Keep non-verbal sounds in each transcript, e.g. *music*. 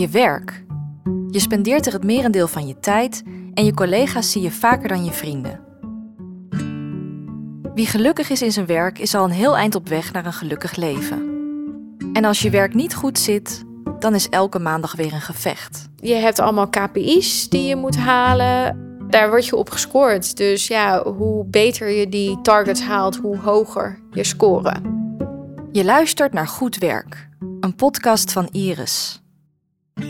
Je werk. Je spendeert er het merendeel van je tijd en je collega's zie je vaker dan je vrienden. Wie gelukkig is in zijn werk is al een heel eind op weg naar een gelukkig leven. En als je werk niet goed zit, dan is elke maandag weer een gevecht. Je hebt allemaal KPI's die je moet halen. Daar word je op gescoord. Dus ja, hoe beter je die targets haalt, hoe hoger je scoren. Je luistert naar Goed Werk, een podcast van Iris.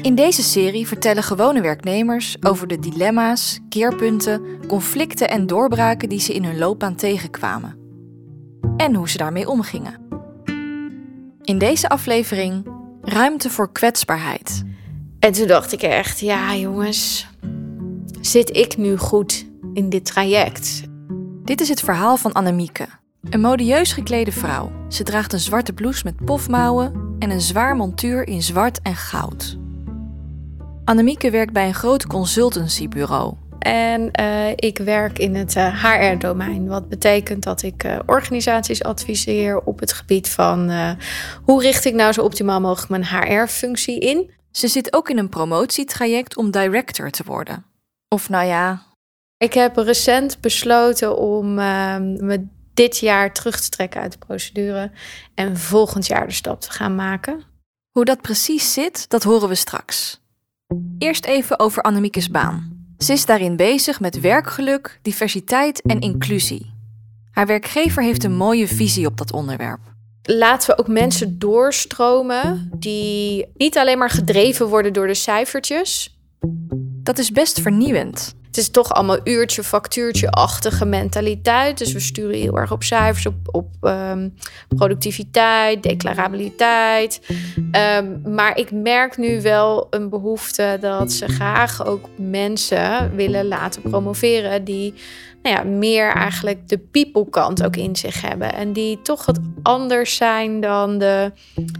In deze serie vertellen gewone werknemers over de dilemma's, keerpunten, conflicten en doorbraken die ze in hun loopbaan tegenkwamen. En hoe ze daarmee omgingen. In deze aflevering ruimte voor kwetsbaarheid. En toen dacht ik echt, ja jongens, zit ik nu goed in dit traject? Dit is het verhaal van Annemieke, een modieus geklede vrouw. Ze draagt een zwarte blouse met pofmouwen en een zwaar montuur in zwart en goud. Annemieke werkt bij een groot consultancybureau. En uh, ik werk in het uh, HR-domein. Wat betekent dat ik uh, organisaties adviseer op het gebied van hoe richt ik nou zo optimaal mogelijk mijn HR-functie in. Ze zit ook in een promotietraject om director te worden. Of nou ja. Ik heb recent besloten om me dit jaar terug te trekken uit de procedure en volgend jaar de stap te gaan maken. Hoe dat precies zit, dat horen we straks. Eerst even over Annemiekes baan. Ze is daarin bezig met werkgeluk, diversiteit en inclusie. Haar werkgever heeft een mooie visie op dat onderwerp. Laten we ook mensen doorstromen die niet alleen maar gedreven worden door de cijfertjes. Dat is best vernieuwend. Het is toch allemaal uurtje, factuurtje-achtige mentaliteit. Dus we sturen heel erg op cijfers, op, op um, productiviteit, declarabiliteit. Um, maar ik merk nu wel een behoefte dat ze graag ook mensen willen laten promoveren die nou ja, meer eigenlijk de people kant ook in zich hebben. En die toch wat anders zijn dan de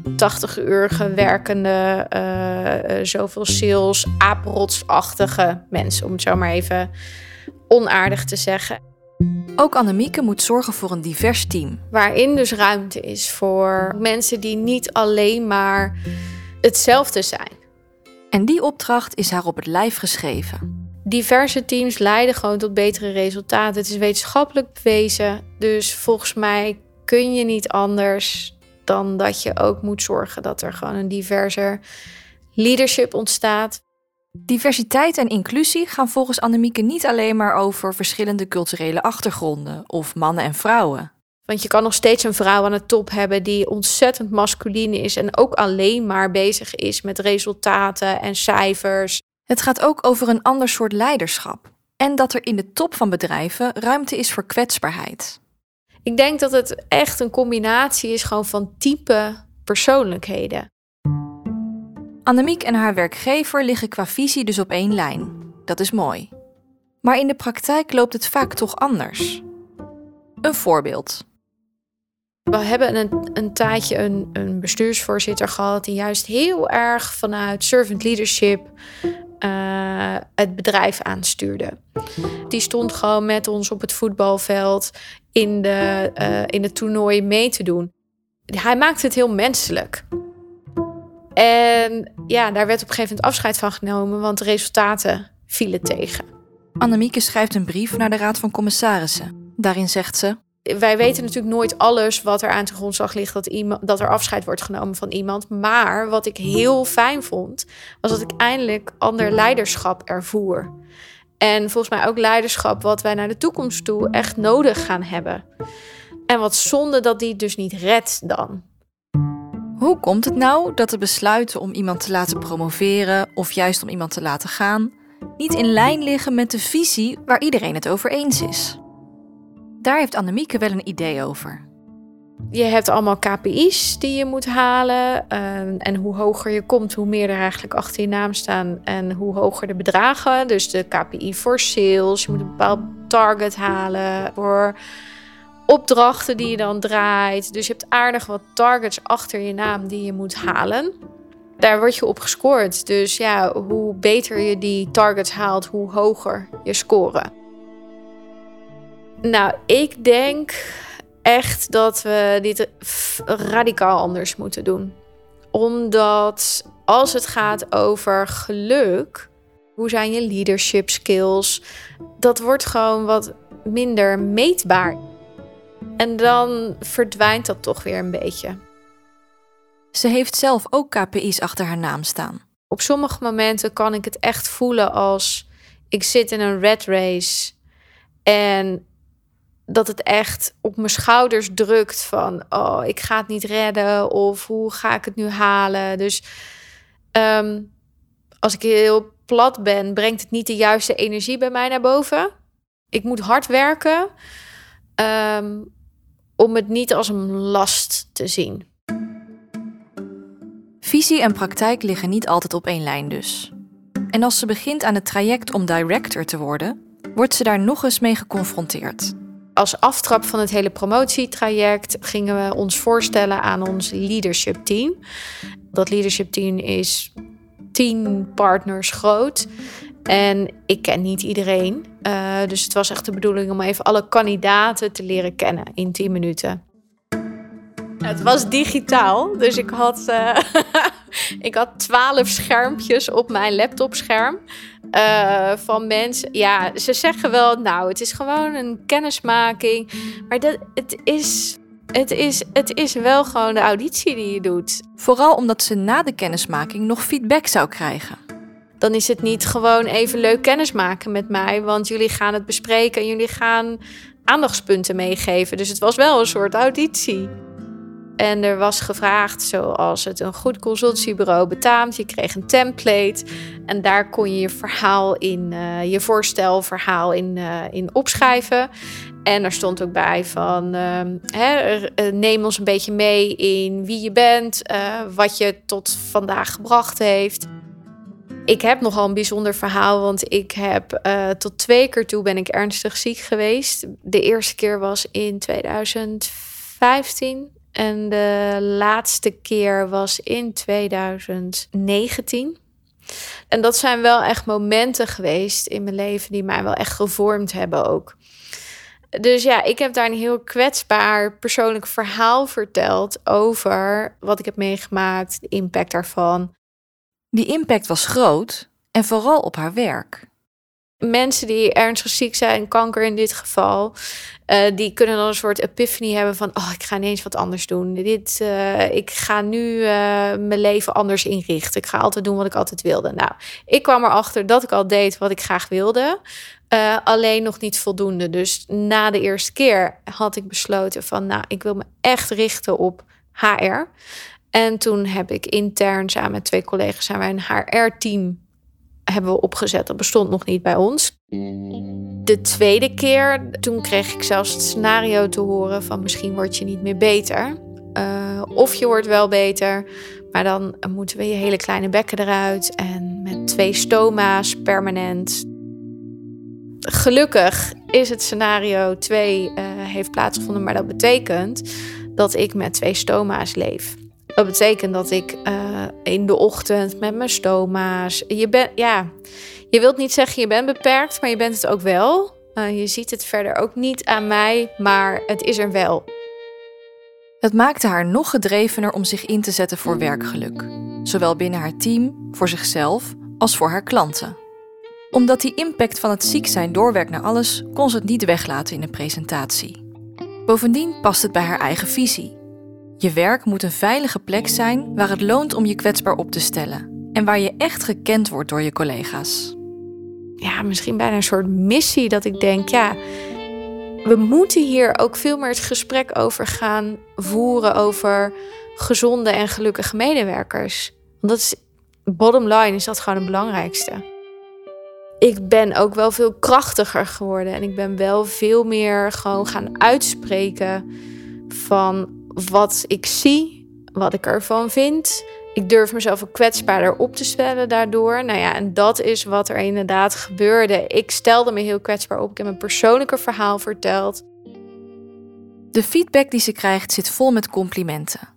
80-urige werkende, uh, zoveel sales, aprotsachtige mensen. Om het zo maar even onaardig te zeggen. Ook Annemieke moet zorgen voor een divers team. Waarin dus ruimte is voor mensen die niet alleen maar hetzelfde zijn. En die opdracht is haar op het lijf geschreven diverse teams leiden gewoon tot betere resultaten. Het is wetenschappelijk bewezen. Dus volgens mij kun je niet anders dan dat je ook moet zorgen dat er gewoon een diverser leadership ontstaat. Diversiteit en inclusie gaan volgens Annemieke niet alleen maar over verschillende culturele achtergronden of mannen en vrouwen. Want je kan nog steeds een vrouw aan de top hebben die ontzettend masculine is en ook alleen maar bezig is met resultaten en cijfers. Het gaat ook over een ander soort leiderschap en dat er in de top van bedrijven ruimte is voor kwetsbaarheid. Ik denk dat het echt een combinatie is gewoon van type persoonlijkheden. Annemiek en haar werkgever liggen qua visie dus op één lijn. Dat is mooi. Maar in de praktijk loopt het vaak toch anders. Een voorbeeld. We hebben een, een tijdje een, een bestuursvoorzitter gehad die juist heel erg vanuit servant leadership uh, het bedrijf aanstuurde. Die stond gewoon met ons op het voetbalveld in, de, uh, in het toernooi mee te doen. Hij maakte het heel menselijk. En ja, daar werd op een gegeven moment afscheid van genomen, want de resultaten vielen tegen. Annemieke schrijft een brief naar de Raad van Commissarissen. Daarin zegt ze: wij weten natuurlijk nooit alles wat er aan de grondslag ligt dat, iemand, dat er afscheid wordt genomen van iemand. Maar wat ik heel fijn vond, was dat ik eindelijk ander leiderschap ervoer. En volgens mij ook leiderschap wat wij naar de toekomst toe echt nodig gaan hebben. En wat zonde dat die dus niet redt dan. Hoe komt het nou dat de besluiten om iemand te laten promoveren of juist om iemand te laten gaan niet in lijn liggen met de visie waar iedereen het over eens is? Daar heeft Annemieke wel een idee over. Je hebt allemaal KPI's die je moet halen. Ehm, en hoe hoger je komt, hoe meer er eigenlijk achter je naam staan. En hoe hoger de bedragen. Dus de KPI voor sales. Je moet een bepaald target halen voor opdrachten die je dan draait. Dus je hebt aardig wat targets achter je naam die je moet halen. Daar word je op gescoord. Dus ja, hoe beter je die targets haalt, hoe hoger je scoren. Nou, ik denk echt dat we dit radicaal anders moeten doen. Omdat als het gaat over geluk, hoe zijn je leadership skills, dat wordt gewoon wat minder meetbaar. En dan verdwijnt dat toch weer een beetje. Ze heeft zelf ook KPI's achter haar naam staan. Op sommige momenten kan ik het echt voelen als ik zit in een red race en dat het echt op mijn schouders drukt van oh ik ga het niet redden of hoe ga ik het nu halen. Dus ehm, als ik heel plat ben, brengt het niet de juiste energie bij mij naar boven. Ik moet hard werken ehm, om het niet als een last te zien. Visie en praktijk liggen niet altijd op één lijn dus. En als ze begint aan het traject om director te worden, wordt ze daar nog eens mee geconfronteerd. Als aftrap van het hele promotietraject gingen we ons voorstellen aan ons leadership team. Dat leadership team is tien partners groot. En ik ken niet iedereen. Uh, dus het was echt de bedoeling om even alle kandidaten te leren kennen in 10 minuten. Het was digitaal, dus ik had, uh, *laughs* ik had 12 schermpjes op mijn laptopscherm. Uh, van mensen. Ja, ze zeggen wel, nou, het is gewoon een kennismaking. Maar dat, het, is, het, is, het is wel gewoon de auditie die je doet. Vooral omdat ze na de kennismaking nog feedback zou krijgen dan is het niet gewoon even leuk kennismaken met mij. Want jullie gaan het bespreken en jullie gaan aandachtspunten meegeven. Dus het was wel een soort auditie. En er was gevraagd zoals het een goed consultiebureau betaamt. Je kreeg een template en daar kon je je verhaal in, uh, je voorstelverhaal in, uh, in opschrijven. En er stond ook bij van uh, hè, neem ons een beetje mee in wie je bent, wat je tot vandaag gebracht heeft. Ik heb nogal een bijzonder verhaal, want ik heb tot twee keer toe ben ik ernstig ziek geweest. De eerste keer was in 2015 en de laatste keer was in 2019. En dat zijn wel echt momenten geweest in mijn leven die mij wel echt gevormd hebben ook. Dus ja, ik heb daar een heel kwetsbaar persoonlijk verhaal verteld over wat ik heb meegemaakt, de impact daarvan. Die impact was groot en vooral op haar werk. Mensen die ernstig ziek zijn, kanker in dit geval, uh, die kunnen dan een soort epiphany hebben van, oh, ik ga ineens wat anders doen. Dit, uh, ik ga nu uh, mijn leven anders inrichten. Ik ga altijd doen wat ik altijd wilde. Nou, ik kwam erachter dat ik al deed wat ik graag wilde, alleen nog niet voldoende. Dus na de eerste keer had ik besloten van, nou, ik wil me echt richten op HR. En toen heb ik intern samen met twee collega's zijn wij een HR-team hebben we opgezet. Dat bestond nog niet bij ons. De tweede keer, toen kreeg ik zelfs het scenario te horen van misschien word je niet meer beter. Uh, of je wordt wel beter, maar dan moeten we je hele kleine bekken eruit. En met twee stoma's permanent. Gelukkig is het scenario 2 uh, heeft plaatsgevonden, maar dat betekent dat ik met twee stoma's leef. Dat betekent dat ik uh, in de ochtend met mijn stoma's. Je bent, ja, je wilt niet zeggen je bent beperkt, maar je bent het ook wel. Uh, je ziet het verder ook niet aan mij, maar het is er wel. Het maakte haar nog gedrevener om zich in te zetten voor werkgeluk, zowel binnen haar team, voor zichzelf als voor haar klanten. Omdat die impact van het ziek zijn doorwerkt naar alles, kon ze het niet weglaten in een presentatie. Bovendien past het bij haar eigen visie je werk moet een veilige plek zijn waar het loont om je kwetsbaar op te stellen en waar je echt gekend wordt door je collega's. Ja, misschien bijna een soort missie dat ik denk, ja, we moeten hier ook veel meer het gesprek over gaan voeren over gezonde en gelukkige medewerkers. Want dat is, bottom line is dat gewoon het belangrijkste. Ik ben ook wel veel krachtiger geworden en ik ben wel veel meer gewoon gaan uitspreken van wat ik zie, wat ik ervan vind. Ik durf mezelf ook kwetsbaarder op te stellen daardoor. Nou ja, en dat is wat er inderdaad gebeurde. Ik stelde me heel kwetsbaar op. Ik heb een persoonlijke verhaal verteld. De feedback die ze krijgt zit vol met complimenten.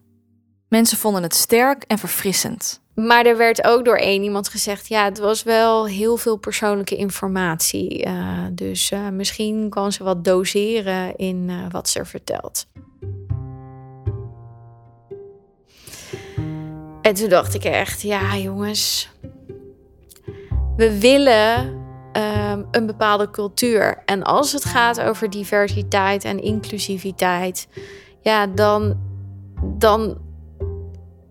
Mensen vonden het sterk en verfrissend. Maar er werd ook door één iemand gezegd: ja, het was wel heel veel persoonlijke informatie. Uh, dus uh, misschien kan ze wat doseren in uh, wat ze vertelt. En toen dacht ik echt, ja jongens, we willen um, een bepaalde cultuur. En als het gaat over diversiteit en inclusiviteit, ja, dan, dan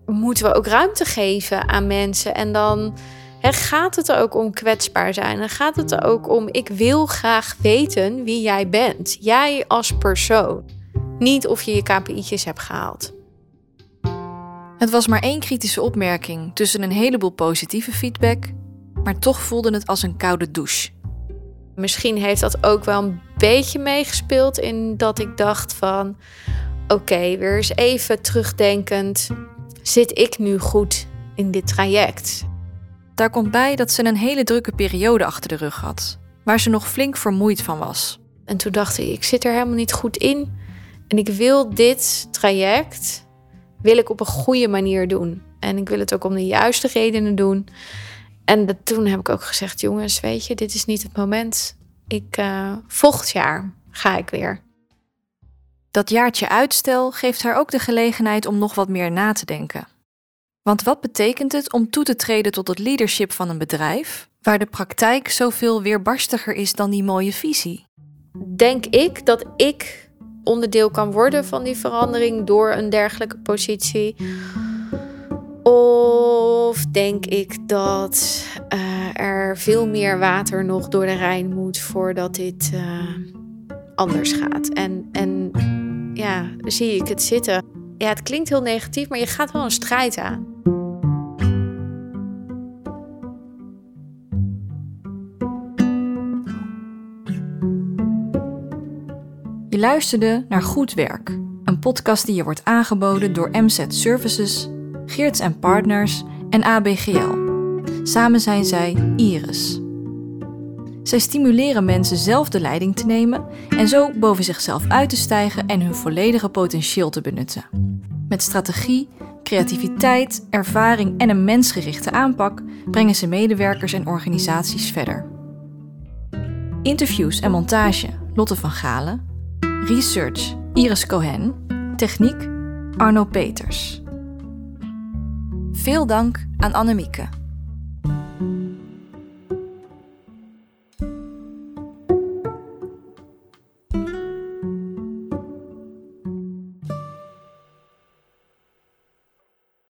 moeten we ook ruimte geven aan mensen. En dan gaat het er ook om kwetsbaar zijn. Dan gaat het er ook om, ik wil graag weten wie jij bent. Jij als persoon. Niet of je je KPI'tjes hebt gehaald. Het was maar één kritische opmerking tussen een heleboel positieve feedback, maar toch voelde het als een koude douche. Misschien heeft dat ook wel een beetje meegespeeld in dat ik dacht van oké, weer eens even terugdenkend, zit ik nu goed in dit traject? Daar komt bij dat ze een hele drukke periode achter de rug had, waar ze nog flink vermoeid van was. En toen dacht ik, ik zit er helemaal niet goed in en ik wil dit traject wil ik op een goede manier doen. En ik wil het ook om de juiste redenen doen. En toen heb ik ook gezegd, jongens, weet je, dit is niet het moment. Ik, uh, volgend jaar ga ik weer. Dat jaartje uitstel geeft haar ook de gelegenheid om nog wat meer na te denken. Want wat betekent het om toe te treden tot het leadership van een bedrijf, waar de praktijk zoveel weerbarstiger is dan die mooie visie? Denk ik dat ik onderdeel kan worden van die verandering door een dergelijke positie? Of denk ik dat uh, er veel meer water nog door de Rijn moet voordat dit uh, anders gaat? En, en ja, zie ik het zitten. Ja, het klinkt heel negatief, maar je gaat wel een strijd aan. Luisterde naar Goed Werk, een podcast die je wordt aangeboden door MZ Services, Geerts en Partners en ABGL. Samen zijn zij Iris. Zij stimuleren mensen zelf de leiding te nemen en zo boven zichzelf uit te stijgen en hun volledige potentieel te benutten. Met strategie, creativiteit, ervaring en een mensgerichte aanpak brengen ze medewerkers en organisaties verder. Interviews en montage Lotte van Galen. Research Iris Cohen. Techniek Arno Peters. Veel dank aan Annemieke.